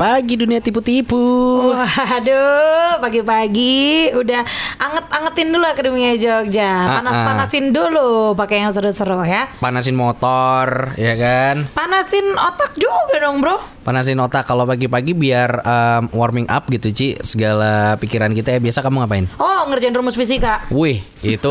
pagi dunia tipu-tipu. Waduh, pagi-pagi udah anget-angetin dulu Akademia Jogja. Ah, Panas-panasin dulu pakai yang seru-seru ya. Panasin motor, ya kan? Panasin otak juga dong, Bro. Panasin otak kalau pagi-pagi biar um, warming up gitu, Ci. Segala pikiran kita ya biasa kamu ngapain? Oh, ngerjain rumus fisika. Wih, itu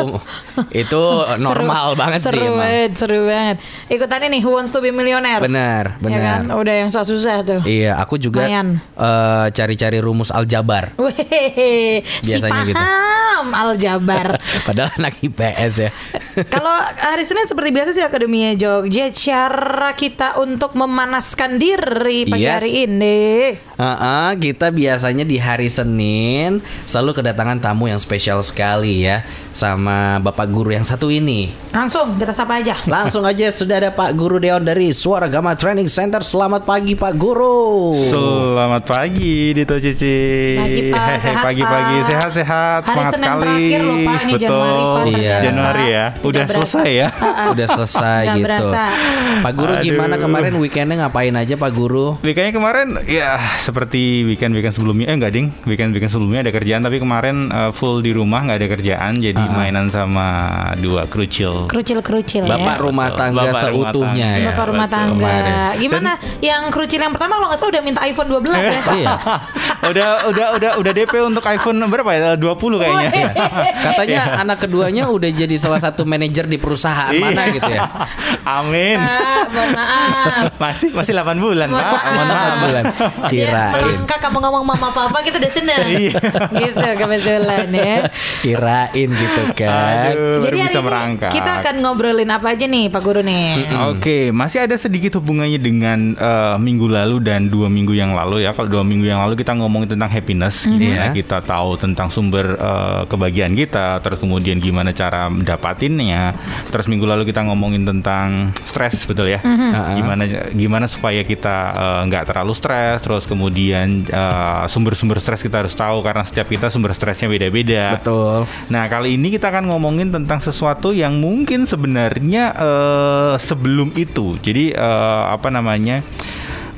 itu normal Seru- banget seru sih emang. banget, seru banget. Ikutan ini Who Wants to be Millionaire. Benar, Ya kan? benar. Udah yang susah-susah tuh. Iya, aku juga eh, cari-cari rumus aljabar. Wih, si Biasanya gitu. paham aljabar. Padahal anak IPS ya. Kalau hari Senin seperti biasa sih Akademia Jogja cara kita untuk memanaskan diri pagi Yes. hari ini. Heeh, kita biasanya di hari Senin selalu kedatangan tamu yang spesial sekali ya sama Bapak Guru yang satu ini. Langsung kita sapa aja. Langsung aja sudah ada Pak Guru Deon dari Suara Gama Training Center. Selamat pagi Pak Guru. Selamat pagi Dito Cici. Pagi, Pak. Hehe, Sehat, Pagi-pagi Pak. sehat-sehat. Hari Semangat Senin sekali. terakhir loh, Pak. Ini Betul. Januari, Pak, Iya. Januari ya. Udah berasa. selesai ya. Udah selesai gitu. berasa. Pak Guru Aduh. gimana kemarin weekendnya ngapain aja Pak Guru? Weekendnya kemarin ya seperti weekend-weekend sebelumnya eh enggak ding weekend-weekend sebelumnya ada kerjaan tapi kemarin eh, full di rumah nggak ada kerjaan jadi Ah, mainan sama dua krucil Kerucil-kerucil Bapak ya. rumah tangga Bapak rumah seutuhnya tangga. ya. Bapak rumah tangga. Kemarin. Gimana? Yang kerucil yang pertama kalau nggak salah udah minta iPhone 12 ya. Iya. udah udah udah udah DP untuk iPhone berapa ya 20 kayaknya Iya. Katanya anak keduanya udah jadi salah satu manajer di perusahaan Iya. mana gitu ya. Amin Ah, maaf. masih masih 8 bulan Pak maaf. Mohon maaf. bulan. Kirain. merangkak kamu ngomong mama papa kita udah seneng. Iya. gitu kebetulan ya. Kirain gitu kan. Aduh, Jadi hari merangkak. kita akan ngobrolin apa aja nih Pak Guru nih? Oke, masih ada sedikit hubungannya dengan eh, minggu lalu dan dua minggu yang lalu ya. Kalau dua minggu yang lalu kita ngomongin tentang happiness, gimana Iya. kita tahu tentang sumber eh, kebahagiaan kita, terus kemudian gimana cara mendapatinnya. Terus minggu lalu kita ngomongin tentang stres, betul ya? Gimana gimana supaya kita eh, nggak terlalu stres, terus kemudian eh, sumber-sumber stres kita harus tahu karena setiap kita sumber stresnya beda-beda. Betul. Nah kali ini kita akan ngomongin tentang sesuatu yang mungkin sebenarnya eh, sebelum itu. Jadi eh, apa namanya?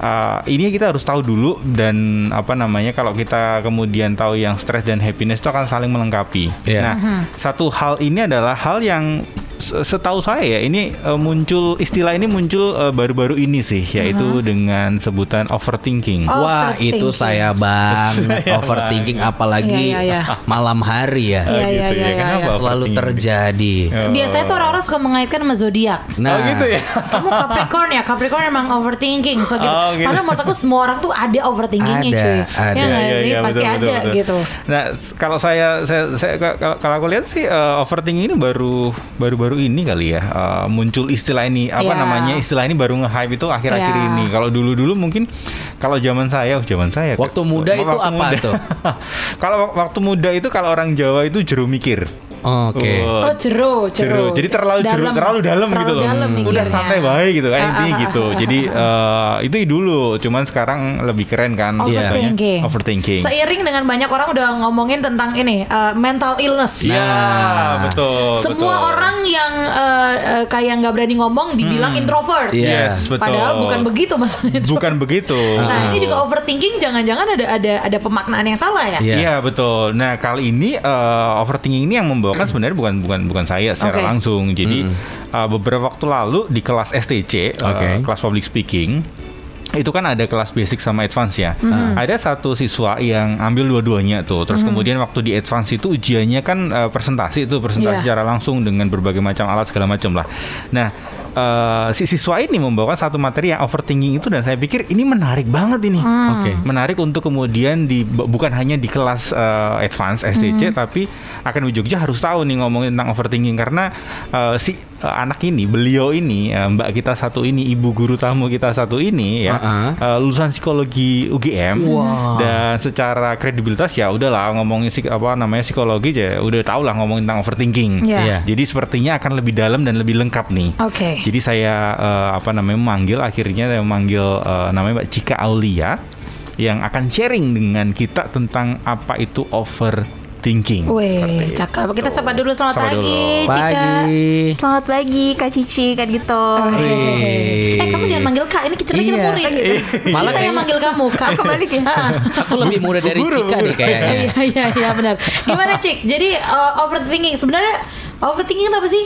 eh, ini kita harus tahu dulu dan apa namanya kalau kita kemudian tahu yang stres dan happiness itu akan saling melengkapi. Iya. Nah satu hal ini adalah hal yang setahu saya ya ini eh, muncul istilah ini muncul eh, baru-baru ini sih yaitu dengan sebutan overthinking. Oh, Wah overthinking. itu saya banget overthinking apalagi Iya, iya, iya. malam hari ya. Iya, gitu iya, ya. iya, Kenapa iya. Selalu overthinking? terjadi. Oh. Biasanya tuh orang-orang suka mengaitkan sama zodiak. Nah, oh gitu ya. Kamu Capricorn ya, Capricorn emang overthinking, so gitu. Oh, gitu. Padahal menurut aku semua orang tuh ada overthinkingnya Ada, cuy. ada. Ya nggak Iya, sih, iya, pasti betul, ada betul, betul. gitu. Nah, kalau saya saya, saya kalau, kalau aku lihat sih eh, overthinking ini baru baru-baru ini kali ya eh, muncul istilah ini apa Iya. namanya istilah ini baru nge-hype itu akhir-akhir Iya. ini. Kalau dulu-dulu mungkin kalau zaman saya, oh, zaman saya Waktu muda itu apa tuh? kalau wak- waktu muda itu kalau orang Jawa itu jeru mikir. Oke. Oh, Oh jero, jero. Jeru. Jadi terlalu jeru, terlalu dalam Terlalu gitu loh. dalam Udah santai baik gitu kan Ah, intinya ah, gitu. ah, ah, Jadi eh, itu dulu, cuman sekarang lebih keren kan Iya. contohnya. Overthinking. Overthinking. Seiring dengan banyak orang udah ngomongin tentang ini uh, mental illness. Iya, Nah. betul. Semua betul. orang yang uh, uh, kayak nggak berani ngomong dibilang introvert. Iya. Yes, betul. Padahal bukan begitu maksudnya. itu. Bukan begitu. Nah ini juga overthinking jangan-jangan ada ada ada pemaknaan yang salah ya? Iya. Iya betul. Nah kali ini eh, overthinking ini yang membawakan sebenarnya bukan bukan bukan saya secara Oke. langsung. Jadi eh, beberapa waktu lalu di kelas STC, eh, Oke. kelas public speaking, itu kan ada kelas basic sama advance ya. Ada satu siswa yang ambil dua-duanya tuh. Terus kemudian waktu di advance itu ujiannya kan eh, presentasi itu presentasi Iya. secara langsung dengan berbagai macam alat segala macam lah. Nah eh, si siswa ini membawakan satu materi yang overthinking itu dan saya pikir ini menarik banget ini. Oke. menarik untuk kemudian di bukan hanya di kelas eh, advance STC tapi akan di Jogja harus tahu nih ngomongin tentang overthinking karena eh, si eh, anak ini beliau ini eh, mbak kita satu ini ibu guru tamu kita satu ini ya Uh-uh. eh, lulusan psikologi UGM Wow. dan secara kredibilitas ya udahlah ngomongin apa namanya psikologi aja udah tau lah ngomongin tentang overthinking Iya. Iya. jadi sepertinya akan lebih dalam dan lebih lengkap nih Oke. jadi saya eh, apa namanya memanggil akhirnya saya memanggil eh, namanya Mbak Cika Aulia yang akan sharing dengan kita tentang apa itu overthinking. Wih, cakep. Kita sapa dulu selamat Sapa pagi, dulu. Cika. Pagi. Selamat pagi Kak Cici kan gitu. Wih. Eh, kamu jangan manggil Kak. Ini kita kita Iya. murid. Malah yang manggil kamu Kak. Kembali ya. Aku lebih muda dari Guru, Cika nih kayaknya. Iya, iya, iya benar. Gimana, Cik? Jadi uh, overthinking sebenarnya overthinking itu apa sih?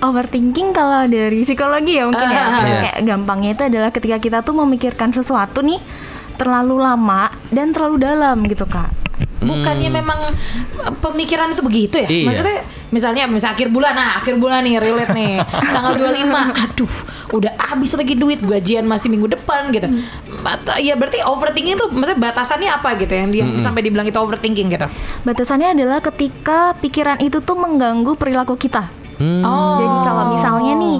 Overthinking kalau dari psikologi ya mungkin ya. Ah, iya. Kayak gampangnya itu adalah ketika kita tuh memikirkan sesuatu nih terlalu lama dan terlalu dalam gitu Kak. Bukannya memang uh, pemikiran itu begitu ya? Iya. Maksudnya misalnya misal akhir bulan, nah akhir bulan nih relate nih. Tanggal 25. Aduh, udah habis lagi duit gajian masih minggu depan gitu. Bat- Ya berarti overthinking itu maksudnya batasannya apa gitu yang dia sampai dibilang itu overthinking gitu. Batasannya adalah ketika pikiran itu tuh mengganggu perilaku kita. Hmm. Oh. Jadi kalau misalnya nih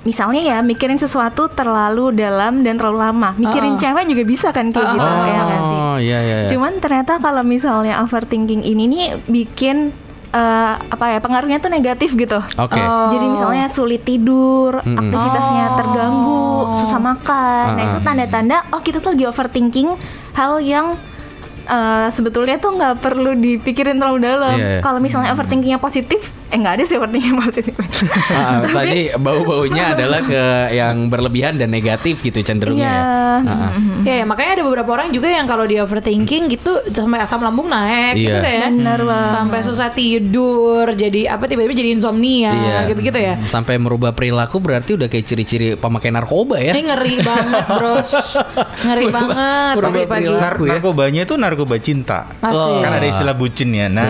Misalnya ya mikirin sesuatu terlalu dalam dan terlalu lama. Mikirin cewek juga bisa kan kayak gitu Oh, ya nggak sih? iya, iya, iya. Cuman ternyata kalau misalnya overthinking ini nih bikin eh, apa ya pengaruhnya tuh negatif gitu. Oke. Jadi misalnya sulit tidur, aktivitasnya terganggu, susah makan. Nah itu tanda-tanda oh kita tuh lagi overthinking hal yang eh, sebetulnya tuh nggak perlu dipikirin terlalu dalam. Iya, iya. Kalau misalnya overthinkingnya positif, eh nggak ada sih overthinking positif. Ah, tadi bau-baunya adalah ke yang berlebihan dan negatif gitu cenderungnya. Iya. ya. Ah, ah. Ya, ya, makanya ada beberapa orang juga yang kalau dia overthinking gitu sampai asam lambung naik gitu Iya. kayak. Bener banget. Sampai susah tidur, jadi apa tiba-tiba jadi insomnia Iya. gitu-gitu ya. Sampai merubah perilaku berarti udah kayak ciri-ciri pemakai narkoba ya. Ini ngeri banget, Bros. Ngeri banget pagi-pagi. ya. narkobanya itu narkoba cinta. Asik. Kan ada istilah bucin ya. Nah,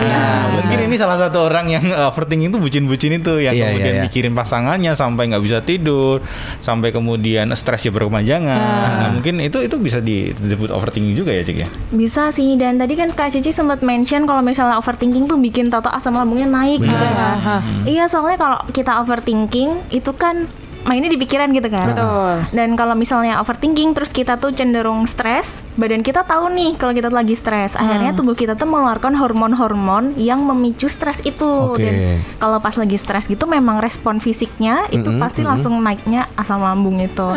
mungkin ini salah satu orang yang uh, overthinking itu bucin-bucin itu yang Iya, kemudian iya, iya. mikirin pasangannya sampai nggak bisa tidur, sampai kemudian stresnya berkepanjangan. Nah, mungkin itu itu bisa di- disebut overthinking juga ya, Cik ya. Bisa sih dan tadi kan Kak Cici sempat mention kalau misalnya overthinking tuh bikin tato asam lambungnya naik gitu ya. Iya soalnya kalau kita overthinking itu kan mainnya di pikiran gitu kan. Betul. Dan kalau misalnya overthinking terus kita tuh cenderung stres, badan kita tahu nih kalau kita lagi stres. Akhirnya tubuh kita tuh mengeluarkan hormon-hormon yang memicu stres itu. Oke. Dan kalau pas lagi stres gitu memang respon fisiknya itu pasti langsung naiknya asam lambung itu.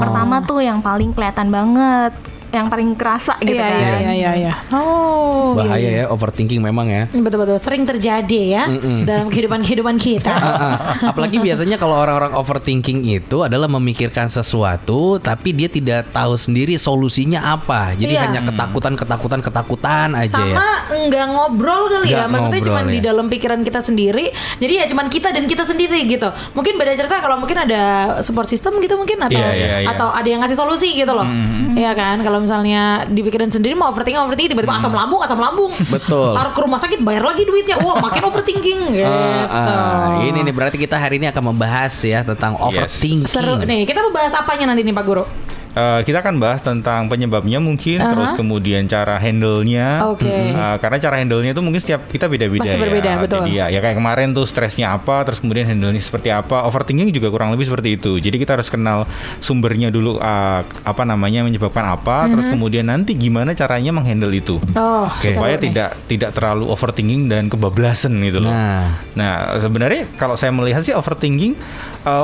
Pertama tuh yang paling kelihatan banget, yang paling kerasa gitu Iya, kan. iya, iya, iya, iya. Oh, iya, Bahaya iya. ya overthinking memang ya. Betul-betul sering terjadi ya dalam kehidupan-kehidupan kita. Ah, ah. Apalagi biasanya kalau orang-orang overthinking itu adalah memikirkan sesuatu tapi dia tidak tahu sendiri solusinya apa. Jadi Iya. hanya ketakutan, ketakutan, ketakutan aja ya. sama nggak ngobrol kali ya Nggak maksudnya ngobrol, cuma di ya. dalam pikiran kita sendiri jadi ya cuman kita dan kita sendiri gitu mungkin beda cerita kalau mungkin ada support system gitu mungkin atau Iya, iya, iya. atau ada yang ngasih solusi gitu loh Iya kan kalau misalnya dipikirin sendiri mau overthinking overthinking tiba-tiba asam lambung asam lambung. Betul. harus ke rumah sakit bayar lagi duitnya. Wah makin overthinking. Gitu. Ah, ah. ini nih berarti kita hari ini akan membahas ya tentang overthinking. seru nih. Kita mau bahas apanya nanti nih Pak Guru Eh, kita akan bahas tentang penyebabnya mungkin, terus kemudian cara handle-nya. Oke. Eh, karena cara handle-nya itu mungkin setiap kita beda-beda ya. berbeda, betul. Jadi ya, ya kayak kemarin tuh stresnya apa, terus kemudian handle-nya seperti apa. Overthinking juga kurang lebih seperti itu. Jadi kita harus kenal sumbernya dulu eh, apa namanya menyebabkan apa, terus kemudian nanti gimana caranya menghandle itu. oh seru Supaya nih. tidak tidak terlalu overthinking dan kebablasan gitu loh. Nah. Nah, sebenarnya kalau saya melihat sih overthinking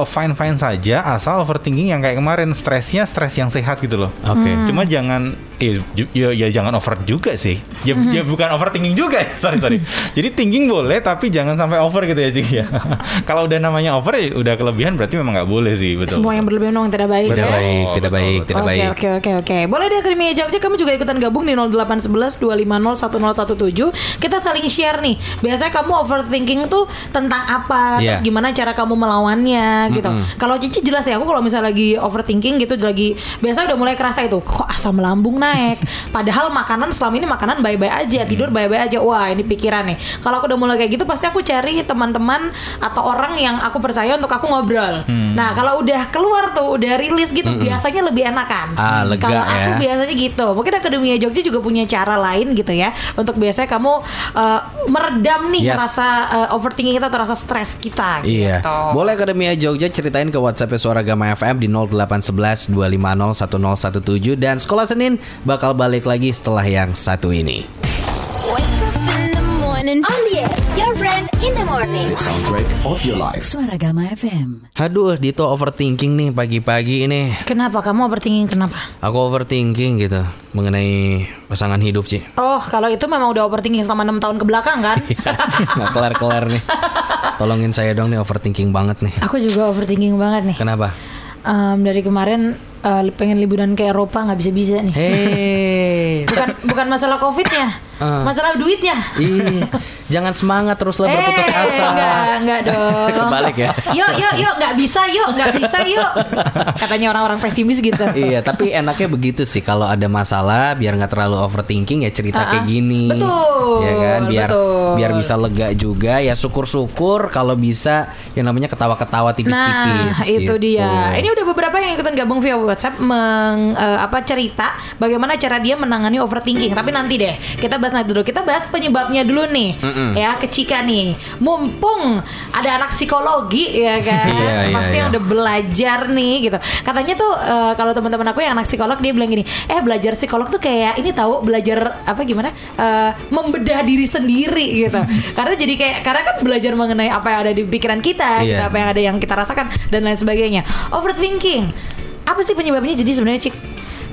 fine fine saja asal overthinking yang kayak kemarin stresnya stres yang sehat gitu loh. Oke. Cuma jangan eh, ju- ya, ya jangan over juga sih. Ya, Hmm. ya bukan overthinking juga. sorry sorry. Jadi thinking boleh tapi jangan sampai over gitu ya Cik ya. kalau udah namanya over ya udah kelebihan berarti memang nggak boleh sih betul. semua yang berlebihan memang tidak baik Tidak ya baik, Betul, tidak betul, baik, betul. tidak Oke baik. oke oke oke. Boleh di Akademi Jogja kamu juga ikutan gabung di 0811 250 1017. Kita saling share nih. Biasanya kamu overthinking tuh tentang apa? Iya. Terus gimana cara kamu melawannya gitu. Kalau Cici jelas ya aku kalau misalnya lagi overthinking gitu lagi biasa udah mulai kerasa itu kok asam lambung naik. Padahal makanan selama ini makanan baik-baik aja, tidur baik-baik aja. Wah, ini pikiran nih. Kalau aku udah mulai kayak gitu pasti aku cari teman-teman atau orang yang aku percaya untuk aku ngobrol. Nah, kalau udah keluar tuh udah rilis gitu biasanya lebih enakan. Ah, Kalau ya. aku biasanya gitu. Mungkin Akademia Jogja juga punya cara lain gitu ya untuk biasanya kamu uh, meredam nih Yes. rasa uh, overthinking kita atau rasa stres kita Iya. gitu. Boleh Akademia Jogja ceritain ke WhatsApp Suara Gama FM di 0811 250 1017 dan Sekolah Senin bakal balik lagi setelah yang satu ini. Wake up in the morning. On the air. You're ready. Trend in the morning. The soundtrack of your life. Suara Gama FM. Aduh, Dito overthinking nih pagi-pagi ini. Kenapa kamu overthinking kenapa? Aku overthinking gitu mengenai pasangan hidup sih. Oh, kalau itu memang udah overthinking selama enam tahun ke belakang kan? Nggak kelar-kelar nih. Tolongin saya dong nih overthinking banget nih. Aku juga overthinking banget nih. Kenapa? Em, dari kemarin eh, pengen liburan ke Eropa nggak bisa-bisa nih. Hei, Bukan bukan masalah covidnya, Ah. masalah duitnya. Ih, jangan semangat teruslah berputus Eh, asa. Enggak, enggak dong. Kebalik ya. Yuk, yuk, yuk, nggak bisa, yuk, nggak bisa, yuk. Katanya orang-orang pesimis gitu. iya, tapi enaknya begitu sih kalau ada masalah biar nggak terlalu overthinking ya cerita kayak gini. Betul, Ya kan, biar betul. biar bisa lega juga ya syukur-syukur kalau bisa yang namanya ketawa-ketawa tipis-tipis. Nah, itu gitu. dia. Ini udah beberapa yang ikutan gabung via WhatsApp meng, eh, apa cerita bagaimana cara dia menangani overthinking. Tapi nanti deh, kita bahas nanti dulu. Kita bahas penyebabnya dulu nih. Ya, ke Cika nih. Mumpung ada anak psikologi ya kan. Iya, iya, Pasti yang iya. udah belajar nih gitu. Katanya tuh eh, kalau teman-teman aku yang anak psikolog dia bilang gini, "Eh, belajar psikolog tuh kayak ini tahu belajar apa gimana? Eh, membedah diri sendiri gitu." karena jadi kayak karena kan belajar mengenai apa yang ada di pikiran kita, Iya. kita apa yang ada yang kita rasakan dan lain sebagainya. Overthinking. Apa sih penyebabnya jadi sebenarnya Cik?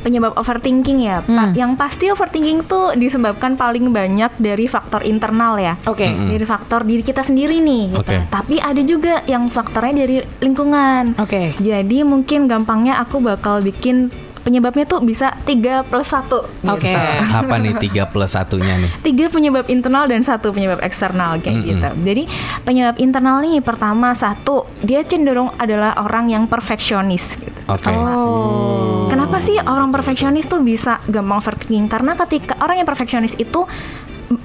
Penyebab overthinking ya Hmm. Pak. Yang pasti overthinking tuh disebabkan paling banyak dari faktor internal ya. Oke. Dari faktor diri kita sendiri nih. Gitu. Oke. Tapi ada juga yang faktornya dari lingkungan. Oke. Jadi mungkin gampangnya aku bakal bikin penyebabnya tuh bisa 3 plus 1 Oke. Apa nih tiga plus satunya nih? tiga penyebab internal dan satu penyebab eksternal kayak Mm-mm. gitu. Jadi penyebab internal nih pertama satu dia cenderung adalah orang yang perfeksionis. Gitu. Oke. Oh. Kenapa sih orang perfeksionis tuh bisa gampang overthinking? Karena ketika orang yang perfeksionis itu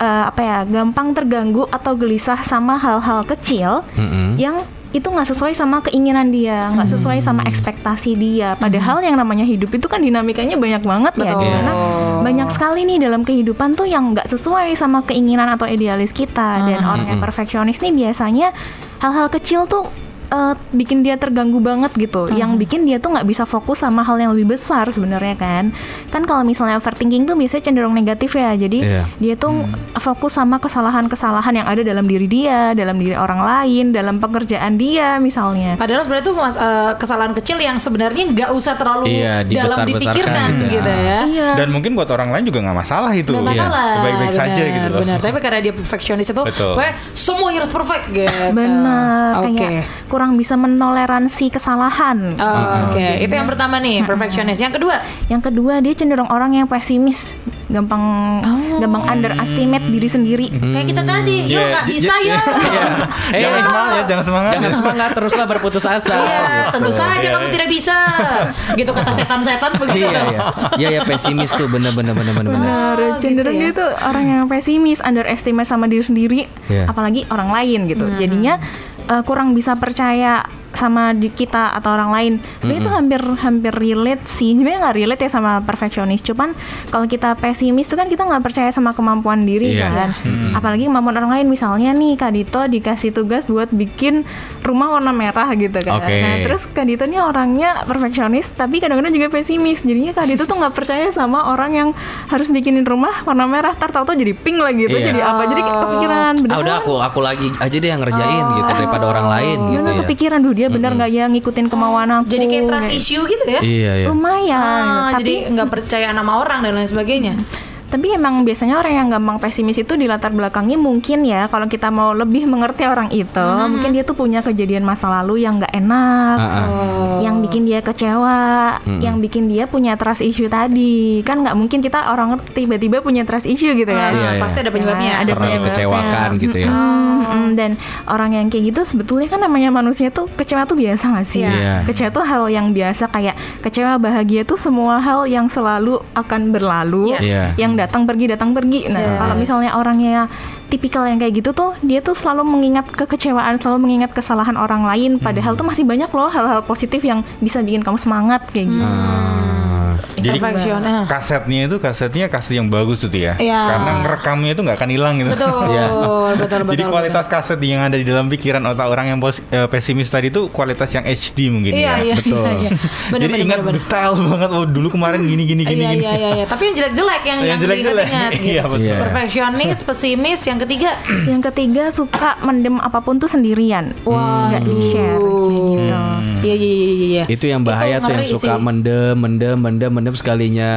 eh, apa ya gampang terganggu atau gelisah sama hal-hal kecil Mm-mm. yang itu nggak sesuai sama keinginan dia, nggak sesuai sama ekspektasi dia. Padahal yang namanya hidup itu kan dinamikanya banyak banget ya, Betul. di mana banyak sekali nih dalam kehidupan tuh yang nggak sesuai sama keinginan atau idealis kita. Dan orang yang perfeksionis nih biasanya hal-hal kecil tuh eh, bikin dia terganggu banget gitu. Yang bikin dia tuh nggak bisa fokus sama hal yang lebih besar sebenarnya kan. Kan kalau misalnya overthinking tuh biasanya cenderung negatif ya. Jadi Iya. dia tuh fokus sama kesalahan-kesalahan yang ada dalam diri dia, dalam diri orang lain, dalam pekerjaan dia misalnya. Padahal sebenarnya itu mas, eh, kesalahan kecil yang sebenarnya nggak usah terlalu Iya, dalam dipikirkan gitu gitu, ya. ya. Iya. Dan mungkin buat orang lain juga nggak masalah itu. Nggak masalah. Baik-baik saja gitu loh. Benar, tapi karena dia perfeksionis itu, pokoknya semuanya harus perfect gitu. Benar, kayak kurang bisa menoleransi kesalahan. Oh, Oke, itu yang pertama nih, perfeksionis. Yang kedua, Yang kedua dia cenderung orang yang pesimis, gampang gampang underestimate diri sendiri. kayak kita tadi, yuk Iya, nggak j- bisa yuk. Iya. Jangan Eh, semangat ya, jangan semangat. Jangan semangat teruslah berputus asa. Iya, tentu Betul. saja Iya, kamu iya. tidak bisa. Gitu kata setan-setan begitu Iya, tuh. iya. Iya, ya pesimis tuh bener bener bener bener. Benar, Oh, cenderung gitu ya. dia tuh orang yang pesimis, underestimate sama diri sendiri, Iya. apalagi orang lain gitu. Jadinya eh, kurang bisa percaya sama di kita atau orang lain. Sebenarnya itu hampir hampir relate sih. Sebenarnya nggak relate ya sama perfeksionis. Cuman kalau kita pesimis itu kan kita nggak percaya sama kemampuan diri Iya. kan. Apalagi kemampuan orang lain. Misalnya nih Kak Dito dikasih tugas buat bikin rumah warna merah gitu kan. Oke. Nah terus Kak Dito nih orangnya perfeksionis tapi kadang-kadang juga pesimis. Jadinya Kak Dito tuh nggak percaya sama orang yang harus bikinin rumah warna merah. Tar tau jadi pink lagi gitu. Iya. Jadi apa? Jadi kepikiran. Bener Ah udah aku aku lagi aja deh yang ngerjain gitu daripada orang lain gitu Bener ya. kepikiran duh dia bener nggak ya ngikutin kemauan aku. Jadi kayak trust issue gitu ya. Iya ya. Lumayan. Ah, tapi jadi nggak percaya sama orang dan lain sebagainya. Tapi emang biasanya orang yang gampang pesimis itu di latar belakangnya mungkin ya kalau kita mau lebih mengerti orang itu, mungkin dia tuh punya kejadian masa lalu yang nggak enak, Ah, ah. yang bikin dia kecewa, yang bikin dia punya trust issue tadi. Kan nggak mungkin kita orang tiba-tiba punya trust issue gitu kan. Iya, iya. Pasti ada penyebabnya. Nah, ada Pernah penyebabnya. dikecewakan gitu ya. Mm, mm, dan orang yang kayak gitu sebetulnya kan namanya manusia tuh kecewa tuh biasa gak sih? Iya. Kecewa tuh hal yang biasa kayak kecewa bahagia tuh semua hal yang selalu akan berlalu, Yes. Iya. yang datang pergi datang pergi. Nah Yes. kalau misalnya orangnya tipikal yang kayak gitu tuh dia tuh selalu mengingat kekecewaan, selalu mengingat kesalahan orang lain. Padahal tuh masih banyak loh hal-hal positif yang bisa bikin kamu semangat kayak gitu. Ah. Jadi kasetnya itu kasetnya kaset yang bagus tuh ya. Iya. Karena ngerekamnya itu nggak akan hilang gitu. Betul, Iya. betul, betul. Jadi kualitas kaset yang ada di dalam pikiran otak orang yang pos- eh, pesimis tadi itu kualitas yang HD mungkin Iya, ya. iya, Betul. iya, iya. Benar, Jadi benar, ingat benar. detail banget oh dulu kemarin gini gini gini Iya, iya, iya, iya. Tapi yang jelek-jelek yang Yang yang jelek-jelek. diingat-ingat. gitu. Iya, betul. Perfeksionis, pesimis, yang ketiga Yang ketiga suka mendem apa pun tuh sendirian. Wah. Nggak di-share kayak gitu. Iya, iya, iya, iya, iya. Itu yang bahaya tuh yang suka sih. mendem, mendem, mendem, mendem sekalinya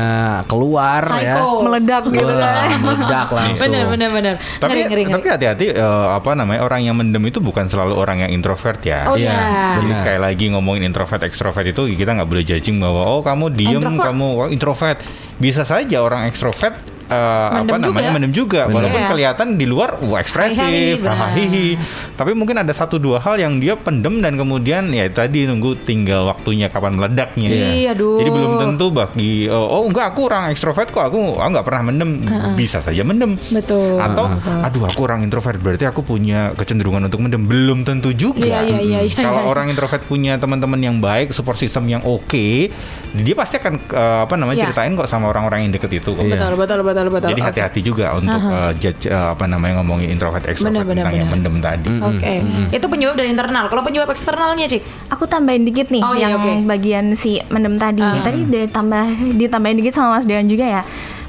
keluar ya. Psycho. Meledak gitu kan. meledak langsung. Benar, benar, benar. Tapi Ngeri, ngeri, ngeri. tapi hati-hati eh, apa namanya orang yang mendem itu bukan selalu orang yang introvert ya. Oh Iya, iya. Jadi benar. sekali lagi ngomongin introvert ekstrovert itu kita nggak boleh judging bahwa oh kamu diem Introvert. kamu oh, introvert bisa saja orang ekstrovert eh, apa namanya juga. mendem juga Benar. walaupun Iya. kelihatan di luar wah ekspresif benar. hahaha tapi mungkin ada satu dua hal yang dia pendem dan kemudian ya tadi nunggu tinggal waktunya kapan meledaknya Iya, aduh. jadi belum tentu bagi oh, oh enggak aku orang ekstrovert kok aku oh, nggak pernah mendem bisa saja mendem Betul. atau aduh aku orang introvert berarti aku punya kecenderungan untuk mendem belum tentu juga Iya, iya, iya, iya, kalau iya. orang introvert punya teman-teman yang baik support system yang oke dia pasti akan eh, apa namanya Iya. ceritain kok sama orang-orang yang deket itu kok. Iya. Betul, betul, betul, betul. jadi Oke. hati-hati juga untuk eh, judge eh, apa namanya ngomongin introvert extrovert benar, tentang yang benar. mendem tadi Oke, itu penyebab dari internal. Kalau penyebab eksternalnya, Cik? Aku tambahin dikit nih Oh, iya, yang oke. bagian si mendem tadi. Ah. Tadi ditambah ditambahin dikit sama Mas Dewan juga ya.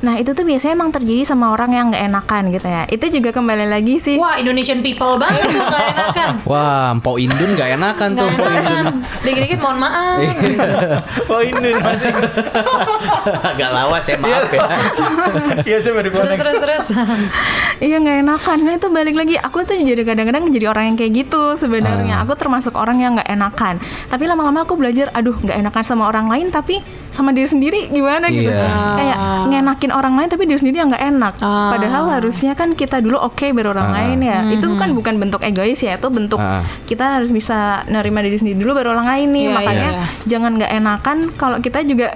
Nah itu tuh biasanya emang terjadi sama orang yang nggak enakan gitu ya. Itu juga kembali lagi sih. Wah, Indonesian people banget tuh gak enakan. Wah, Mpok Indun gak enakan tuh Gak Mpok Indun. enakan. Dikit-dikit mohon maaf. oh ini Agak lawas ya, maaf ya. iya coba Terus, dikonek terus, terus. Iya nggak enakan. Nah itu balik lagi. Aku tuh jadi kadang-kadang jadi orang yang kayak gitu sebenarnya. Aku termasuk orang yang nggak enakan. Tapi lama-lama aku belajar, aduh nggak enakan sama orang lain, tapi sama diri sendiri gimana gitu. Iya. Kayak ngenakin orang lain tapi diri sendiri yang nggak enak. Ah. Padahal harusnya kan kita dulu oke baru orang Ah. lain ya. Itu bukan bukan bentuk egois ya. Itu bentuk Ah. kita harus bisa nerima diri sendiri dulu baru orang lain nih. Iya, Makanya iya, iya. jangan nggak enakan kalau kita juga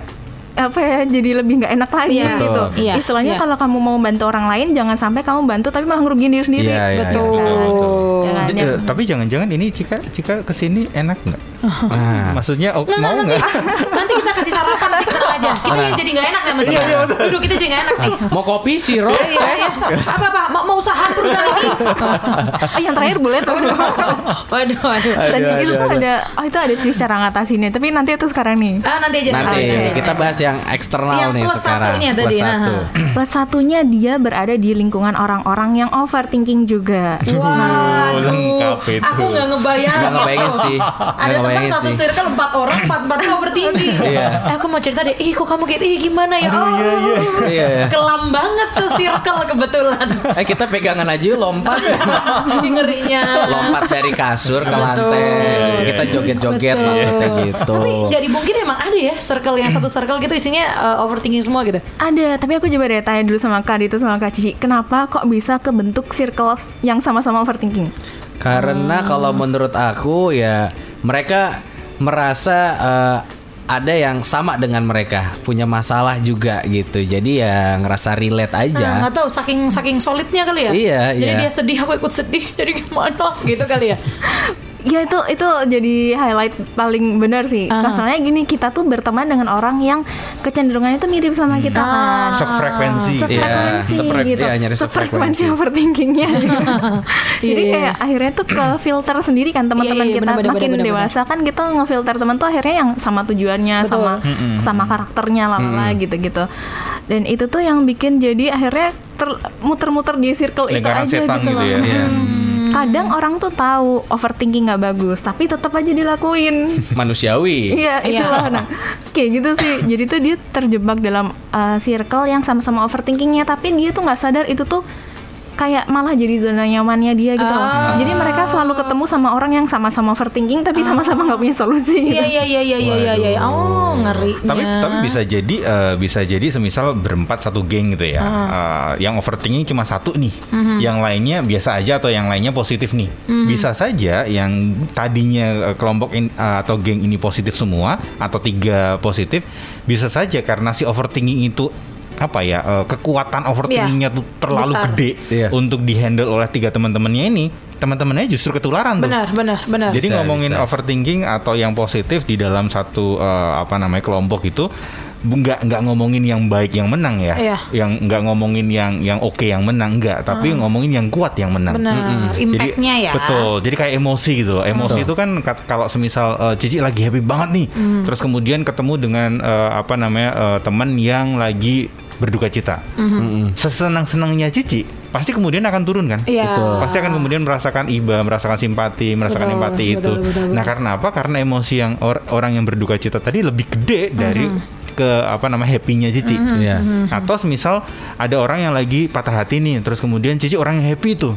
apa ya jadi lebih nggak enak lagi Iya. gitu. Betul. Iya, Istilahnya iya. kalau kamu mau bantu orang lain jangan sampai kamu bantu tapi malah ngerugiin diri sendiri. Iya, iya, Betul. iya, betul. Ya kan? D- eh, tapi jangan-jangan ini Cika Cika ke sini enak nggak? Nah, Maksudnya oh, Nggak, mau nggak, nanti, kita kasih sarapan Cik tenang aja. Kita yang jadi nggak enak ya Mas Cik. Duduk kita jadi nggak enak nih. mau kopi siro? Iya, iya, iya. Apa apa? Mau, mau usaha perusahaan ini? Oh, yang terakhir boleh tuh. Waduh, waduh. Dan Aduh, itu tuh ada oh itu ada sih cara ngatasinnya, tapi nanti itu sekarang nih. Ah, nanti aja. Nanti nanti. kita bahas yang eksternal Yang nih plus sekarang. ini ya tadi, Plus nah. satu. Plus satunya dia berada di lingkungan orang-orang yang overthinking juga. Waduh, lengkap itu. Aku nggak ngebayangin. Nggak ngebayangin sih. Ada teman satu sih. circle empat orang, empat empatnya overthinking. Iya. Eh, aku mau cerita deh. Ih, kok kamu gitu? Ih, gimana ya? Oh, Iya, iya. kelam banget tuh circle kebetulan. Eh kita pegangan aja yuk lompat. Ngerinya. lompat dari kasur ke lantai. Kita joget-joget maksudnya gitu. Tapi nggak dibungkir emang ada ya circle yang satu circle gitu isinya uh, overthinking semua gitu. Ada, tapi aku coba deh tanya dulu sama Kak Dito sama Kak Cici, kenapa kok bisa kebentuk circle yang sama-sama overthinking? Karena kalau menurut aku ya mereka merasa eh, ada yang sama dengan mereka punya masalah juga gitu. Jadi ya ngerasa relate Nah, aja. nggak tahu saking saking solidnya kali ya. Iya, Jadi iya. dia sedih, aku ikut sedih. Jadi gimana gitu kali ya. Ya itu itu jadi highlight paling benar sih. Aha. Masalahnya gini, kita tuh berteman dengan orang yang kecenderungannya itu mirip sama kita kan. Sefrekuensi. Iya, sefrekuensi sefre- gitu. iya, nyari sefrekuensi. overthinkingnya. Jadi Iya, kayak akhirnya tuh ke filter sendiri kan teman-teman Iya, iya, kita benar, benar, makin benar, benar, dewasa kan kita ngefilter teman tuh akhirnya yang sama tujuannya, Betul. sama sama karakternya lalala gitu-gitu. Dan itu tuh yang bikin jadi akhirnya ter- muter-muter di circle Lingkaran itu aja setan gitu gitu loh. ya. Iya. Hmm. Kadang orang tuh tahu overthinking nggak bagus, tapi tetap aja dilakuin. Manusiawi. Iya, Iya. itulah. Nah, kayak gitu sih. Jadi tuh dia terjebak dalam uh, circle yang sama-sama overthinkingnya, tapi dia tuh nggak sadar itu tuh kayak malah jadi zona nyamannya dia gitu loh. Ah. Jadi mereka selalu ketemu sama orang yang sama-sama overthinking, tapi sama-sama nggak punya solusi. Gitu. Iya iya iya iya iya iya. iya. Oh, ngerinya. Tapi tapi bisa jadi eh, bisa jadi semisal berempat satu geng gitu ya. Eh, yang overthinking cuma satu nih. Yang lainnya biasa aja atau yang lainnya positif nih. Bisa saja yang tadinya eh, kelompok in- eh, atau geng ini positif semua atau tiga positif bisa saja karena si overthinking itu apa ya eh, kekuatan overthinkingnya tuh terlalu Besar. gede Iya. untuk dihandle oleh tiga teman-temannya ini teman-temannya justru ketularan tuh Benar benar benar. jadi Bisa, ngomongin bisa. overthinking atau yang positif di dalam satu eh, apa namanya kelompok itu nggak nggak ngomongin yang baik yang menang ya, Iya. yang nggak ngomongin yang yang oke yang menang nggak, tapi ngomongin yang kuat yang menang. Benar, impact-nya ya. Betul. Jadi kayak emosi gitu loh. Emosi itu kan kalau semisal eh, Cici lagi happy banget nih, Hmm. terus kemudian ketemu dengan eh, apa namanya eh, teman yang lagi berduka cita. Sesenang-senangnya Cici pasti kemudian akan turun kan? Iya. Betul. Pasti akan kemudian merasakan iba, merasakan simpati, merasakan Betul, empati betul, itu. betul, betul. Nah, karena apa? Karena emosi yang or- orang yang berduka cita tadi lebih gede dari ke apa namanya happy-nya Cici. Iya. Atau semisal ada orang yang lagi patah hati nih, terus kemudian Cici orang yang happy tuh.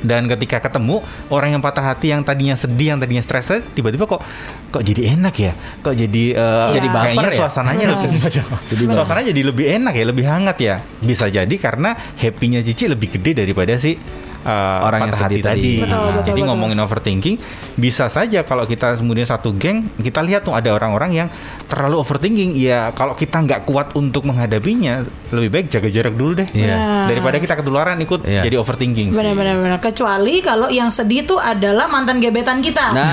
Dan ketika ketemu orang yang patah hati yang tadinya sedih, yang tadinya stres, tiba-tiba kok kok jadi enak ya? Kok jadi eh, Jadi baper kayaknya ya? suasananya lebih suasananya jadi lebih enak ya, lebih hangat ya. Bisa jadi karena happy-nya Cici lebih gede daripada si eh, Orang yang sedih hati tadi. tadi. Betul, Nah, betul, jadi betul. ngomongin overthinking, bisa saja kalau kita kemudian satu geng, kita lihat tuh ada orang-orang yang terlalu overthinking. Ya kalau kita nggak kuat untuk menghadapinya, lebih baik jaga jarak dulu deh. Iya. Daripada kita ketularan ikut Iya. jadi overthinking. Benar-benar benar. Kecuali kalau yang sedih tuh adalah mantan gebetan kita. Nah.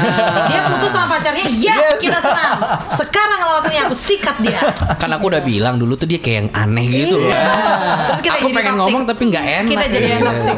Dia putus sama pacarnya, yes, kita senang. Sekarang waktunya aku sikat dia. Kan aku udah bilang dulu tuh dia kayak yang aneh gitu loh. Iya. Terus kita aku jadi pengen toxic. ngomong tapi nggak enak. Kita jadi yang gitu. toxic.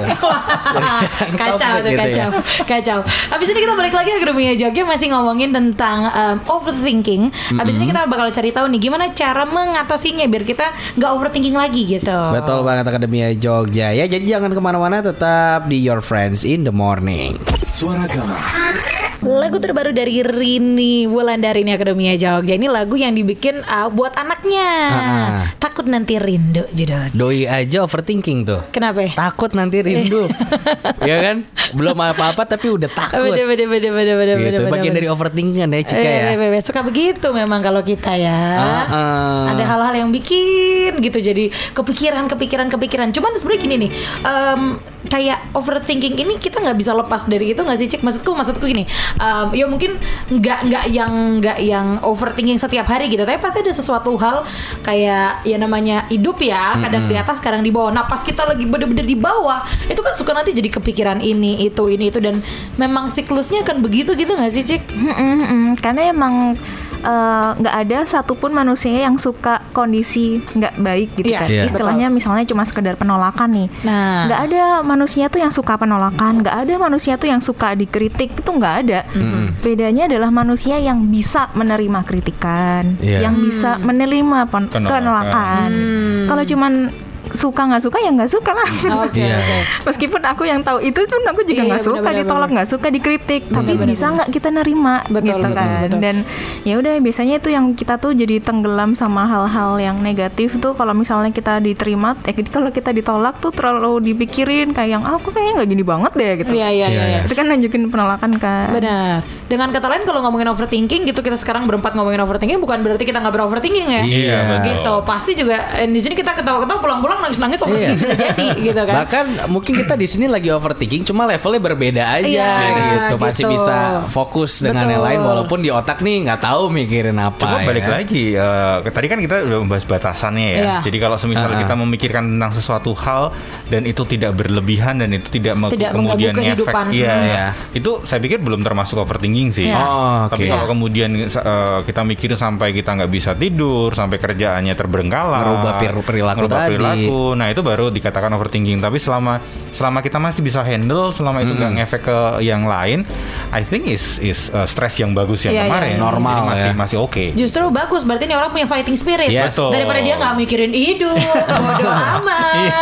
kacau tuh gitu kacau. ya. Kacau. Habis ini kita balik lagi ke dunia Jogja masih ngomongin tentang um, overthinking. Habis ini kita bakal cari tahu nih gimana cara mengatasinya biar kita nggak overthinking lagi gitu. Betul banget Akademia Jogja ya. Jadi jangan ke mana-mana tetap di Your Friends in the Morning. Suara Gama. Lagu terbaru dari Rini Wulandari ini Akademia Jogja Ini lagu yang dibikin uh, buat anaknya Ah. Takut nanti rindu judulnya Doi aja overthinking tuh. Kenapa ya? Takut nanti rindu. ya kan? Belum apa-apa tapi udah takut. Beda beda beda beda beda Gitu. beda Bagian dari overthinking ya Cika ya. Eh, bebe, suka begitu memang kalau kita ya. Ah. Ada hal-hal yang bikin gitu jadi kepikiran, kepikiran, kepikiran. Cuman sebenarnya gini nih, em, kayak overthinking ini kita nggak bisa lepas dari itu nggak sih cik? Maksudku, maksudku gini, em, ya mungkin nggak nggak yang nggak yang overthinking setiap hari gitu, tapi pasti ada sesuatu hal kayak ya namanya hidup ya, kadang di atas, kadang di bawah. Nah pas kita lagi bener-bener di bawah, itu kan suka nanti jadi kepikiran ini, itu, ini, itu dan memang siklusnya kan begitu gitu nggak sih cik? Mm-mm-mm. Karena emang eh, nggak ada satupun manusia yang suka kondisi nggak baik gitu Iya, kan. iya. Istilahnya misalnya cuma sekedar penolakan nih. Nah. nggak ada manusia tuh yang suka penolakan, nggak ada manusia tuh yang suka dikritik itu nggak ada. Bedanya adalah manusia yang bisa menerima kritikan, Iya. yang bisa menerima pen- Penolakan. penolakan. Kalau cuman suka nggak suka ya nggak suka lah. Oke, Iya. oke. Meskipun aku yang tahu itu pun aku juga Iya, nggak suka benar-benar, ditolak, nggak suka dikritik. Tapi Benar-benar, bisa nggak kita nerima Betul, gitu betul, kan? betul. Dan ya udah biasanya itu yang kita tuh jadi tenggelam sama hal-hal yang negatif tuh. Kalau misalnya kita diterima, eh kalau kita ditolak tuh terlalu dipikirin kayak yang "Ah, aku kayaknya nggak gini banget deh gitu. Iya, iya, iya. iya. Itu kan nunjukin penolakan kan. Benar. Dengan kata lain kalau ngomongin overthinking gitu kita sekarang berempat ngomongin overthinking bukan berarti kita nggak beroverthinking ya. Iya, betul. Gitu. Pasti juga eh, di sini kita ketawa-ketawa pulang-pulang nangis-nangis overthinking Iya. bisa jadi gitu kan. Bahkan mungkin kita di sini lagi overthinking cuma levelnya berbeda aja Iya, gitu. Masih gitu. bisa fokus dengan yang Betul. lain walaupun di otak nih nggak tahu mikirin apa. Coba ya balik lagi, ke- tadi kan kita udah membahas batasannya ya. Iya. Jadi kalau semisal Ah. kita memikirkan tentang sesuatu hal dan itu tidak berlebihan dan itu tidak, me- Tidak kemudian kehidupan. iya, Hmm. iya. itu saya pikir belum termasuk overthinking sih. Iya. Oh, Tapi oke. kalau kemudian eh, kita mikirin sampai kita nggak bisa tidur, sampai kerjaannya terberengkala, Ngerubah peri- perilaku ngerubah tadi. Nah itu baru dikatakan overthinking. Tapi selama selama kita masih bisa handle, selama itu nggak ngefek ke yang lain, I think is is uh, stress yang bagus yang Iya, iya, kemarin. iya. Normal Jadi masih ya. masih oke. Justru bagus berarti ini orang punya fighting spirit. Yes. Betul. Daripada dia nggak mikirin hidup, bodoh amat. Iya.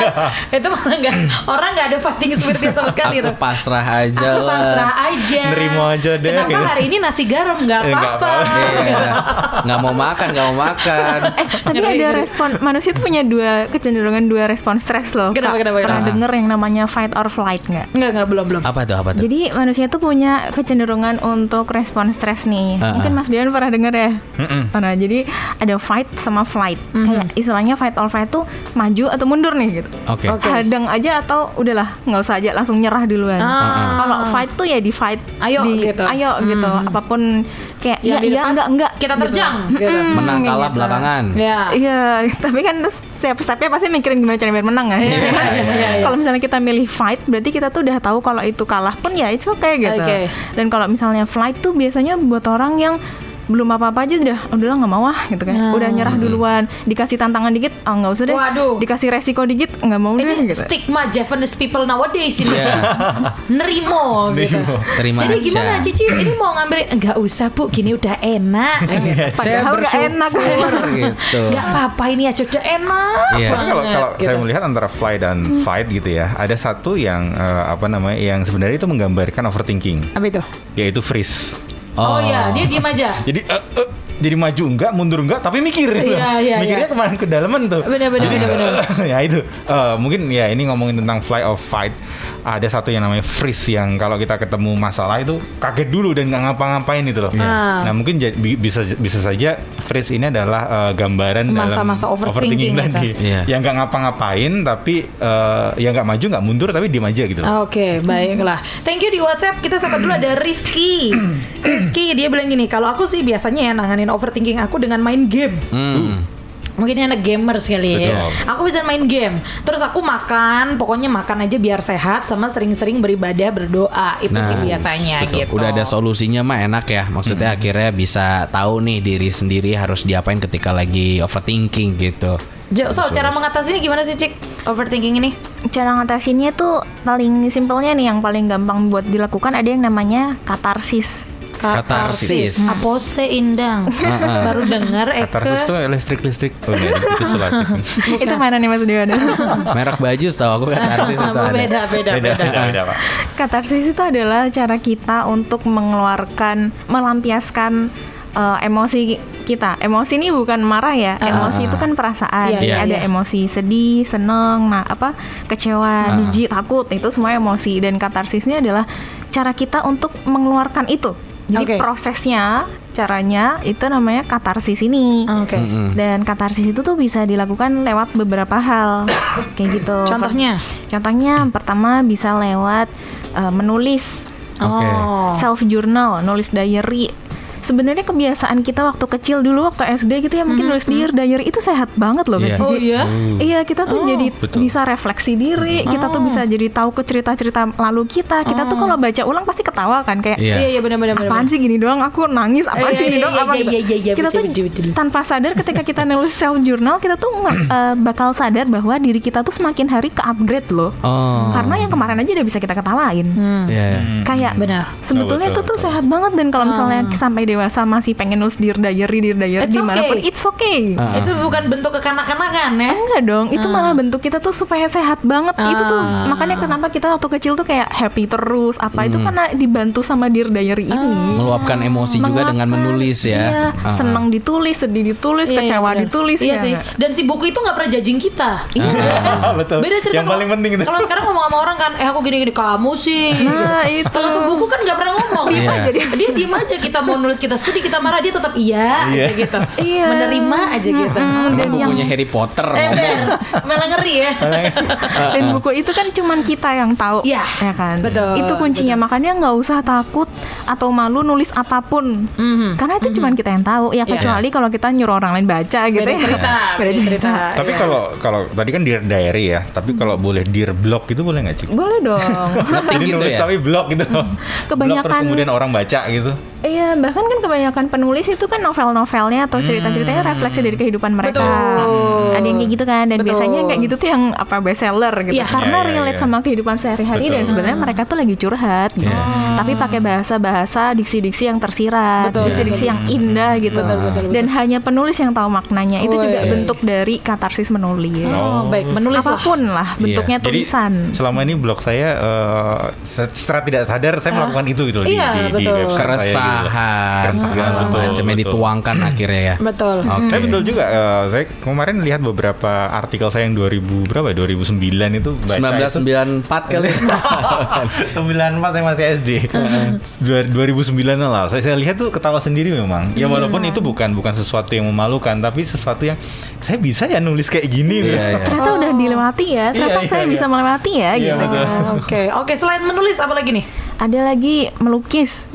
Itu malah nggak orang nggak ada fighting spiritnya sama sekali Aku pasrah aja Aku pasrah aja. Nerima aja deh, Kenapa gitu. hari ini nasi garam nggak Eh, nggak apa-apa? Iya. Nggak mau makan, nggak mau makan. Eh, tapi ada respon manusia tuh punya dua kecenderungan dua respon stres loh. Kenapa, Kak. kenapa, Pernah kenapa? denger yang namanya fight or flight nggak? Nggak nggak belum belum. Apa tuh? Apa tuh? Jadi manusia tuh punya kecenderungan untuk respon stres nih. Ah, Mungkin ah. Mas Dian pernah dengar ya? Mm-mm. Pernah. Jadi ada fight sama flight. Kayak istilahnya fight or flight tuh maju atau mundur nih gitu. Oke. Oke. Hadang aja atau udahlah nggak usah aja langsung nyerah duluan. Ah. Kalau fight tuh ya di fight. Ayo di, gitu. Ayo gitu. Apa pun kayak ya iya depan, enggak enggak. kita gitu. terjang, gitu. Mm-mm, Menang kayak kalah gitu. belakangan. Ya. Iya, tapi kan setiap stepnya pasti mikirin gimana cara biar menang kan. Iya, iya, iya, iya. Kalau misalnya kita milih fight, berarti kita tuh udah tahu kalau itu kalah pun ya itu oke gitu. Oke. Dan kalau misalnya flight tuh biasanya buat orang yang belum apa-apa aja udah udahlah nggak mau ah gitu kan udah nyerah duluan dikasih tantangan dikit ah nggak usah deh Waduh. dikasih resiko dikit nggak mau deh Ini gitu stigma Japanese people nowadays ini. Iya. Nerimo gitu. Terima Jadi aja. gimana Cici? Ini mau ngambil enggak usah Bu, gini udah enak. Saya Padahal nggak enak. gitu. Enggak apa-apa ini aja udah enak. Iya. Tapi kalau banget, kalau gitu. saya melihat antara fly dan fight gitu ya, ada satu yang eh, apa namanya yang sebenarnya itu menggambarkan overthinking, Apa itu? yaitu freeze. Oh, iya, dia diem aja. Jadi eh, eh, jadi maju enggak, mundur enggak, tapi mikir. Iya, iya, Mikirnya iya. ke mana ke dalaman tuh. Benar, benar, Jadi, benar, benar. eh, ya itu. Eh, mungkin ya ini ngomongin tentang fly or fight. Ada satu yang namanya freeze yang kalau kita ketemu masalah itu kaget dulu dan nggak ngapa-ngapain itu loh. Ah. Nah mungkin ja- bi- bisa bisa saja freeze ini adalah eh, gambaran Masa-masa dalam overthinking gitu. tadi. Iya. Yang nggak ngapa-ngapain tapi eh, yang nggak maju nggak mundur tapi diem aja gitu loh. Oke, baiklah. Thank you di WhatsApp. Kita sapa dulu ada Rizky. Rizky dia bilang gini, kalau aku sih biasanya ya nanganin overthinking aku dengan main game. Hmm. Mungkin anak gamer sekali ya. Betul. Aku bisa main game. Terus aku makan, pokoknya makan aja biar sehat sama sering-sering beribadah, berdoa. Itu sih biasanya betul. gitu. Udah ada solusinya mah enak ya. Maksudnya akhirnya bisa tahu nih diri sendiri harus diapain ketika lagi overthinking gitu. Jo, so cara mengatasinya gimana sih, Cik? Overthinking ini? cara ngatasinnya tuh paling simpelnya nih yang paling gampang buat dilakukan ada yang namanya katarsis Katarsis. Apa sih indang? Baru dengar Eke. Katarsis itu listrik-listrik. Oh, enggak, itu sulatif. itu mana nih Mas Dewa Merek baju tahu aku katarsis itu ada. beda, beda, beda, beda. beda, beda, Pak. Katarsis itu adalah cara kita untuk mengeluarkan, melampiaskan eh, emosi kita. Emosi ini bukan marah ya. Emosi itu kan perasaan. Iya, iya, Ada iya. emosi sedih, seneng, nah apa kecewa, jijik, takut. Itu semua emosi. Dan katarsis ini adalah cara kita untuk mengeluarkan itu. Jadi Oke. prosesnya, caranya itu namanya katarsis ini. Oke. Dan katarsis itu tuh bisa dilakukan lewat beberapa hal, kayak gitu. Contohnya? Contohnya pertama bisa lewat uh, menulis Oke. Oh. self journal, nulis diary. Sebenarnya kebiasaan kita waktu kecil dulu waktu SD gitu ya mungkin nulis diary, diary itu sehat banget loh Iya. Kak Cici. Oh iya? Iya kita tuh jadi Betul. bisa refleksi diri, kita tuh bisa jadi tahu ke cerita-cerita lalu kita. Kita tuh kalau baca ulang pasti ketawa kan kayak Iya. Iya, iya benar benar benar. apaan sih gini doang aku nangis apaan Iya, sih gini iya, doang iya, apa iya, gitu. iya, iya, kita tuh tanpa sadar ketika kita nulis self journal kita tuh eh, bakal sadar bahwa diri kita tuh semakin hari ke upgrade loh Oh. karena yang kemarin aja udah bisa kita ketawain Iya. iya. kayak Benar. sebetulnya Betul, itu tuh sehat banget dan kalau misalnya sampai dewasa masih pengen nulis dear diary dear diary It's di mana pun okay. it's okay Ah. Itu bukan bentuk kekanak-kanakan ya? Enggak dong, itu malah bentuk kita tuh supaya sehat banget. Itu tuh Ah. makanya kenapa kita waktu kecil tuh kayak happy terus. Apa itu karena dibantu sama Dear Diary ini. Meluapkan emosi juga dengan menulis ya. Iya, Ah. seneng ditulis, sedih ditulis, Iya, iya, kecewa benar. ditulis Iya ya. sih. Dan si buku itu nggak pernah judging kita. Iya kan? Betul. Beda cerita Yang kalau- paling penting itu. Kalau sekarang ngomong sama orang kan, eh aku gini-gini kamu sih. Nah, itu. Kalau tuh buku kan nggak pernah ngomong. Aja dia. Dia diem aja kita mau nulis kita sedih kita marah dia tetap iya, Iya. aja gitu. Iya. Menerima aja gitu. Karena dan yang- bukunya Harry Potter Eh malah ngeri ya. Dan buku itu kan cuman kita yang tahu, Iya, ya kan. betul, Itu kuncinya. Makanya nggak usah takut atau malu nulis apa pun, Mhm. karena itu cuman kita yang tahu. Ya Iya. kecuali kalau kita nyuruh orang lain baca gitu. Beda ya. cerita, beda cerita. Tapi Iya. kalau kalau tadi kan dear diary ya, tapi kalau boleh dear blog itu boleh nggak sih? Boleh dong. Jadi gitu nulis ya? tapi blog gitu. Blog terus Kebanyakan- kemudian orang baca gitu. Iya, bahkan kan kebanyakan penulis itu kan novel-novelnya atau cerita-ceritanya refleksi dari kehidupan mereka. Betul. Ada yang kayak gitu kan, dan Betul. biasanya kayak gitu tuh yang apa bestseller gitu. Iya. Karena Iya, iya, relate iya. sama kehidupan sehari-hari dan sebenarnya mereka tuh lagi curhat gitu. Tapi pakai bahasa-bahasa diksi-diksi yang tersirat, Betul, diksi-diksi yang indah gitu. Betul, betul, betul. Dan hanya penulis yang tahu maknanya. Itu juga Woi. bentuk dari katarsis menulis. Oh, baik, menulis. Apa pun lah bentuknya Jadi tulisan. selama ini blog saya eh, se- secara tidak sadar saya melakukan itu gitu di, Iya, di, di betul. website saya gitu. Segala betul, macamnya betul. dituangkan akhirnya ya. Betul. Oke. Tapi betul juga eh, saya kemarin lihat beberapa artikel saya yang 2000 berapa ya? 2009 itu baca 1994 kali. 94 saya masih SD. Dua- 2009 lah. Saya, saya lihat tuh ketawa sendiri memang. Ya walaupun itu bukan bukan sesuatu yang memalukan, tapi sesuatu yang saya bisa ya nulis kayak gini. gitu. Iya, iya. Ternyata udah dilewati ya. Ternyata Iya, saya iya, bisa iya. melewati ya Iya, gitu. betul. Oke, oke. Selain menulis apa lagi nih? Ada lagi melukis.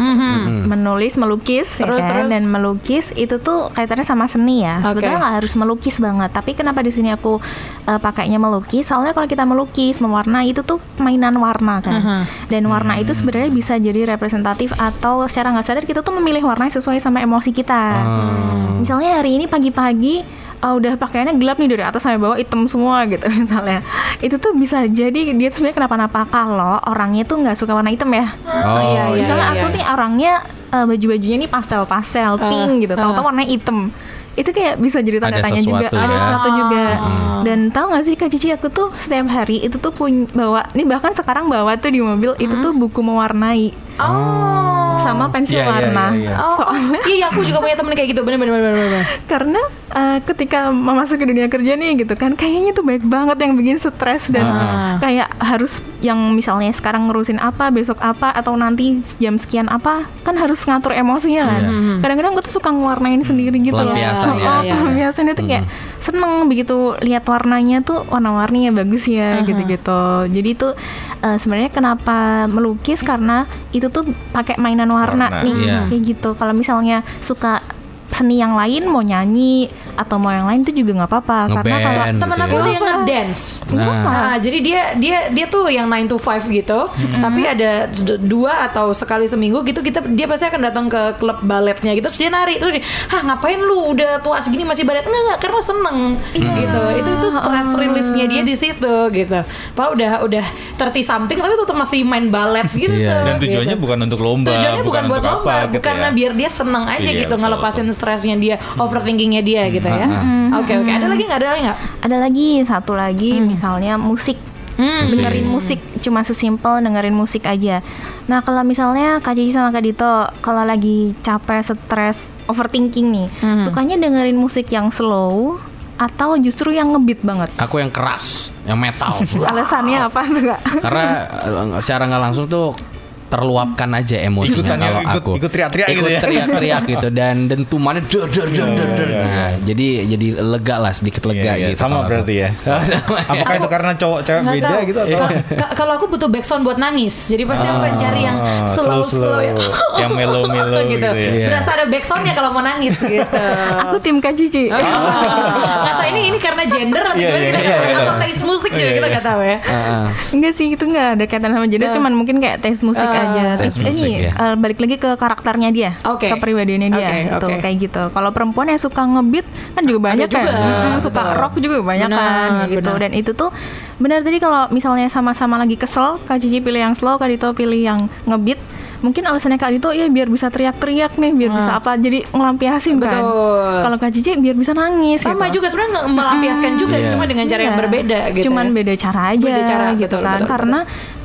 Menulis, melukis, ya Terus, kan? terus? dan melukis itu tuh kaitannya sama seni ya. Oke. Sebetulnya nggak harus melukis banget, tapi kenapa di sini aku uh, pakainya melukis? Soalnya kalau kita melukis, mewarnai itu tuh mainan warna kan. Aha. Dan warna itu sebenarnya bisa jadi representatif atau secara nggak sadar kita tuh memilih warna sesuai sama emosi kita. Misalnya hari ini pagi-pagi uh, udah pakaiannya gelap nih dari atas sampai bawah hitam semua gitu misalnya. Itu tuh bisa jadi dia tuh sebenarnya kenapa-napa kalau orangnya tuh nggak suka warna hitam ya. Oh, iya, iya, Misalnya iya, aku iya. nih orangnya uh, baju-bajunya nih pastel-pastel, pink gitu, ah. tahu-tahu warnanya hitam. Itu kayak bisa jadi tanda tanya juga, sesuatu ada ya. sesuatu juga. Ah. Dan tahu nggak sih Kak Cici aku tuh setiap hari itu tuh punya bawa, nih bahkan sekarang bawa tuh di mobil itu tuh buku mewarnai Oh. sama pensil Iya, iya, warna. iya, iya. Oh, Soalnya iya aku juga punya temen kayak gitu bener bener bener bener. bener. karena uh, ketika masuk ke dunia kerja nih gitu kan kayaknya tuh banyak banget yang bikin stres dan Ah. kayak harus yang misalnya sekarang ngurusin apa besok apa atau nanti jam sekian apa kan harus ngatur emosinya kan. Kadang-kadang gue tuh suka ngewarnain sendiri gitu Pelampiasan ya. oh, Iya, iya. pelampiasan itu kayak seneng begitu lihat warnanya tuh warna-warninya bagus ya gitu-gitu. Jadi tuh uh, sebenarnya kenapa melukis karena itu tuh pakai mainan warna, Warna, nih iya. kayak gitu. Kalau misalnya suka seni yang lain mau nyanyi atau mau yang lain itu juga nggak apa-apa karena kalau gitu Temen aku ya. ada yang ngedance. Nah. Nah, jadi dia dia dia tuh yang 9 to 5 gitu, tapi ada dua atau sekali seminggu gitu kita dia pasti akan datang ke klub baletnya gitu terus dia nari terus dia, "Hah, ngapain lu udah tua segini masih balet?" Enggak, enggak, karena seneng gitu. Itu itu stress release-nya dia di situ gitu. Pak udah udah 30 something tapi tetap masih main balet gitu. Iya. Dan tujuannya gitu. bukan untuk lomba, Tujuannya bukan, buat untuk lomba, apa, gitu karena ya. biar dia seneng aja Iya, gitu betul, ngelepasin betul. Stresnya dia, overthinkingnya dia gitu ya. Oke oke, ada lagi nggak ada lagi nggak? ada lagi satu lagi misalnya musik Hmm. dengerin musik cuma sesimpel dengerin musik aja nah kalau misalnya Kak Cici sama Kak Dito kalau lagi capek stres overthinking nih sukanya dengerin musik yang slow atau justru yang ngebeat banget Aku yang keras, yang metal. alasannya apa tuh Kak? Karena eh, secara nggak langsung tuh terluapkan aja emosinya Ikutan ya, kalau ikut- aku ikut teriak-teriak ikut gitu ya. teriak-teriak gitu dan dentumannya der der der der der. nah jadi jadi lega lah sedikit lega Iya, iya. gitu Sama kalau aku. berarti ya. Sama, ya. Apakah itu karena cowok cewek Nggak beda tahu. gitu atau? Ka- ka- Kalau aku butuh backsound buat nangis, jadi pasti aku akan cari yang Ah, slow slow, ya. yang mellow-mellow gitu. gitu ya. Iya. Berasa ada backsoundnya kalau mau nangis gitu. aku tim Kak Cici Oh, Nggak tahu ini ini karena gender atau Iya, gimana iya, kita iya, nggak iya. atau taste musik juga Iya, kita iya. nggak tahu ya. Heeh. Enggak sih itu enggak ada kaitan sama gender Nah. cuman mungkin kayak taste musik Ah. Aja. Musik, ini ya. eh, balik lagi ke karakternya dia, Oke. kepribadiannya dia Oke, gitu oke. kayak gitu. Kalau perempuan yang suka ngebeat kan juga banyak juga, kan. Hmm, suka betul. rock juga banyak kan Benar, gitu. benar. Dan itu tuh benar tadi kalau misalnya sama-sama lagi kesel, Kak Cici pilih yang slow, Kak Dito pilih yang ngebeat. Mungkin alasannya Kak Dito ya biar bisa teriak-teriak nih, biar bisa apa jadi ngelampiasin kan. Ah. Betul. Kalau Kak Cici biar bisa nangis Sama gitu. juga sebenarnya melampiaskan juga, Iya. cuma dengan cara yang Iya. berbeda gitu. Cuman ya. beda cara aja Beda cara, gitu betul, kan. betul, Karena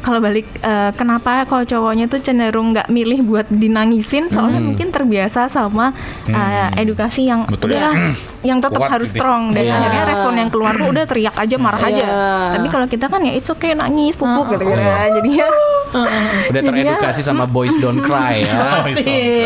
kalau balik eh, kenapa kalau cowoknya tuh cenderung nggak milih buat dinangisin soalnya Hmm. mungkin terbiasa sama eh, edukasi yang Betul ya. udahlah yang tetap Kuat harus gitu. strong dan Iya. akhirnya respon yang keluar tuh udah teriak aja marah aja. Iya. Tapi kalau kita kan ya it's okay nangis pupuk gitu gitu Iya. ya. Jadi ya udah ya- teredukasi sama boys don't cry ya.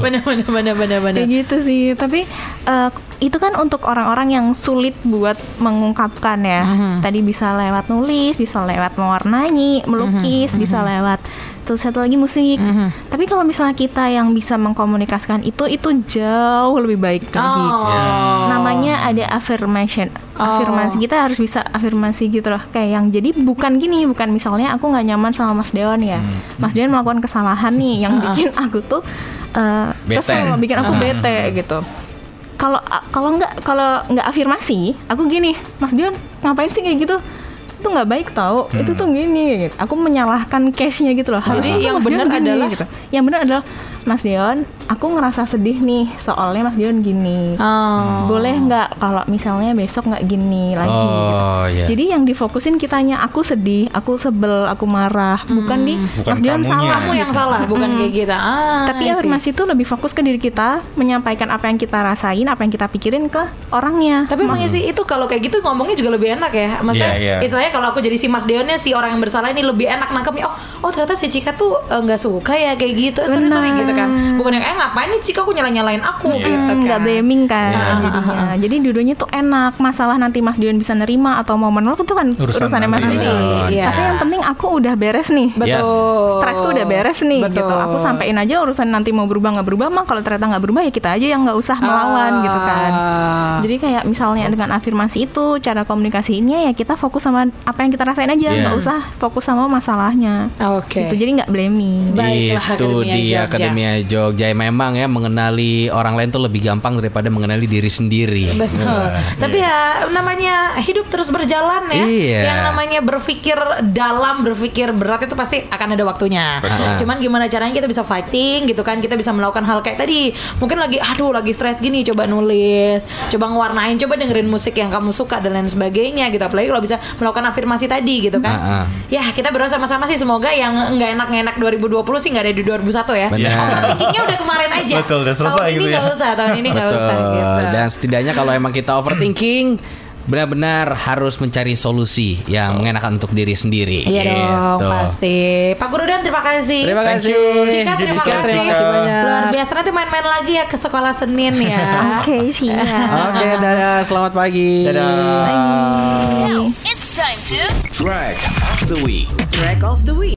Benar benar benar benar benar. kayak gitu sih. Tapi eh, itu kan untuk orang-orang yang sulit buat mengungkapkan ya. Tadi bisa lewat nulis, bisa lewat mewarnai, melukis, bisa lewat terus satu lagi musik. Tapi kalau misalnya kita yang bisa mengkomunikasikan itu itu jauh lebih baik lagi. Oh. Namanya ada affirmation. Afirmasi kita harus bisa afirmasi gitu loh. Kayak yang jadi bukan gini, bukan misalnya aku nggak nyaman sama Mas Dewan ya. Mas Dewan melakukan kesalahan nih yang bikin aku tuh Bete. kesel, bikin aku bete gitu kalau kalau nggak kalau nggak afirmasi aku gini Mas Dion ngapain sih kayak gitu itu nggak baik tau itu tuh gini gitu. aku menyalahkan case-nya gitu loh Jadi Harusnya tuh yang benar gini, adalah- gitu. yang benar adalah Mas Dion aku ngerasa sedih nih soalnya Mas Dion gini Oh. boleh nggak kalau misalnya besok nggak gini lagi gitu. oh iya Jadi yang difokusin kitanya aku sedih, aku sebel, aku marah, bukan di Bukan Mas Dion kamunya. salah. Kamu yang salah, bukan kayak kita. Ah, Tapi afirmasi itu lebih fokus ke diri kita, menyampaikan apa yang kita rasain, apa yang kita pikirin ke orangnya. Tapi emang sih itu kalau kayak gitu ngomongnya juga lebih enak ya. Maksudnya, Iya, iya. istilahnya kalau aku jadi si Mas Deonnya si orang yang bersalah ini lebih enak nangkepnya. Oh, oh ternyata si Cika tuh eh, nggak suka ya kayak gitu. Sorry Benar. sorry gitu gitu kan. Bukan yang eh ngapain nih Cika aku nyala-nyalain aku gitu kan. Nggak blaming kan Iya. jadinya. Jadi dua-duanya tuh enak. Masalah nanti Mas Dion bisa nerima atau mau menolak itu kan Urusan urusannya Mas. Dion. Iya. Tapi yang penting aku udah beres nih. Yes. Betul. Stresku udah beres nih Betul. gitu. Aku sampein aja urusan nanti mau berubah nggak berubah mah kalau ternyata nggak berubah ya kita aja yang nggak usah melawan gitu kan. Ah. Jadi kayak misalnya dengan afirmasi itu cara komunikasinya ya kita fokus sama apa yang kita rasain aja Iya. nggak usah fokus sama masalahnya. Oke. Gitu. Jadi nggak blaming. Baiklah, itu Akademia dia Jogja. Akademia Jogja memang ya mengenali orang lain tuh lebih gampang daripada mengenali diri sendiri. Betul. Wah, Tapi ya namanya hidup terus berjalan ya. Iya. Yang namanya berpikir dalam, berpikir berat itu pasti akan ada waktunya. Betul. Cuman gimana caranya kita bisa fighting gitu kan? Kita bisa melakukan hal kayak tadi. Mungkin lagi aduh lagi stres gini coba nulis, coba ngewarnain, coba dengerin musik yang kamu suka dan lain sebagainya gitu. Apalagi kalau bisa melakukan afirmasi tadi gitu kan. Ah, ah. Ya, kita berdoa sama-sama sih semoga yang nggak enak-enak 2020 sih nggak ada di 2021 ya. Benar. Overthinkingnya udah kemarin aja. Betul, udah selesai tahun ini gitu ya. nggak usah, tahun ini nggak usah Betul. gitu. Dan setidaknya kalau emang kita overthinking benar-benar harus mencari solusi yang mengenakan untuk diri sendiri. Iya dong, Gitu. pasti. Pak Guru dan terima kasih. Terima kasih. Cika terima Cika, kasih. terima kasih banyak. Luar biasa nanti main-main lagi ya ke sekolah Senin ya. Oke siap. Oke, dadah. Selamat pagi. Dadah. Bye. It's time to Drag of the week. Track of the Week.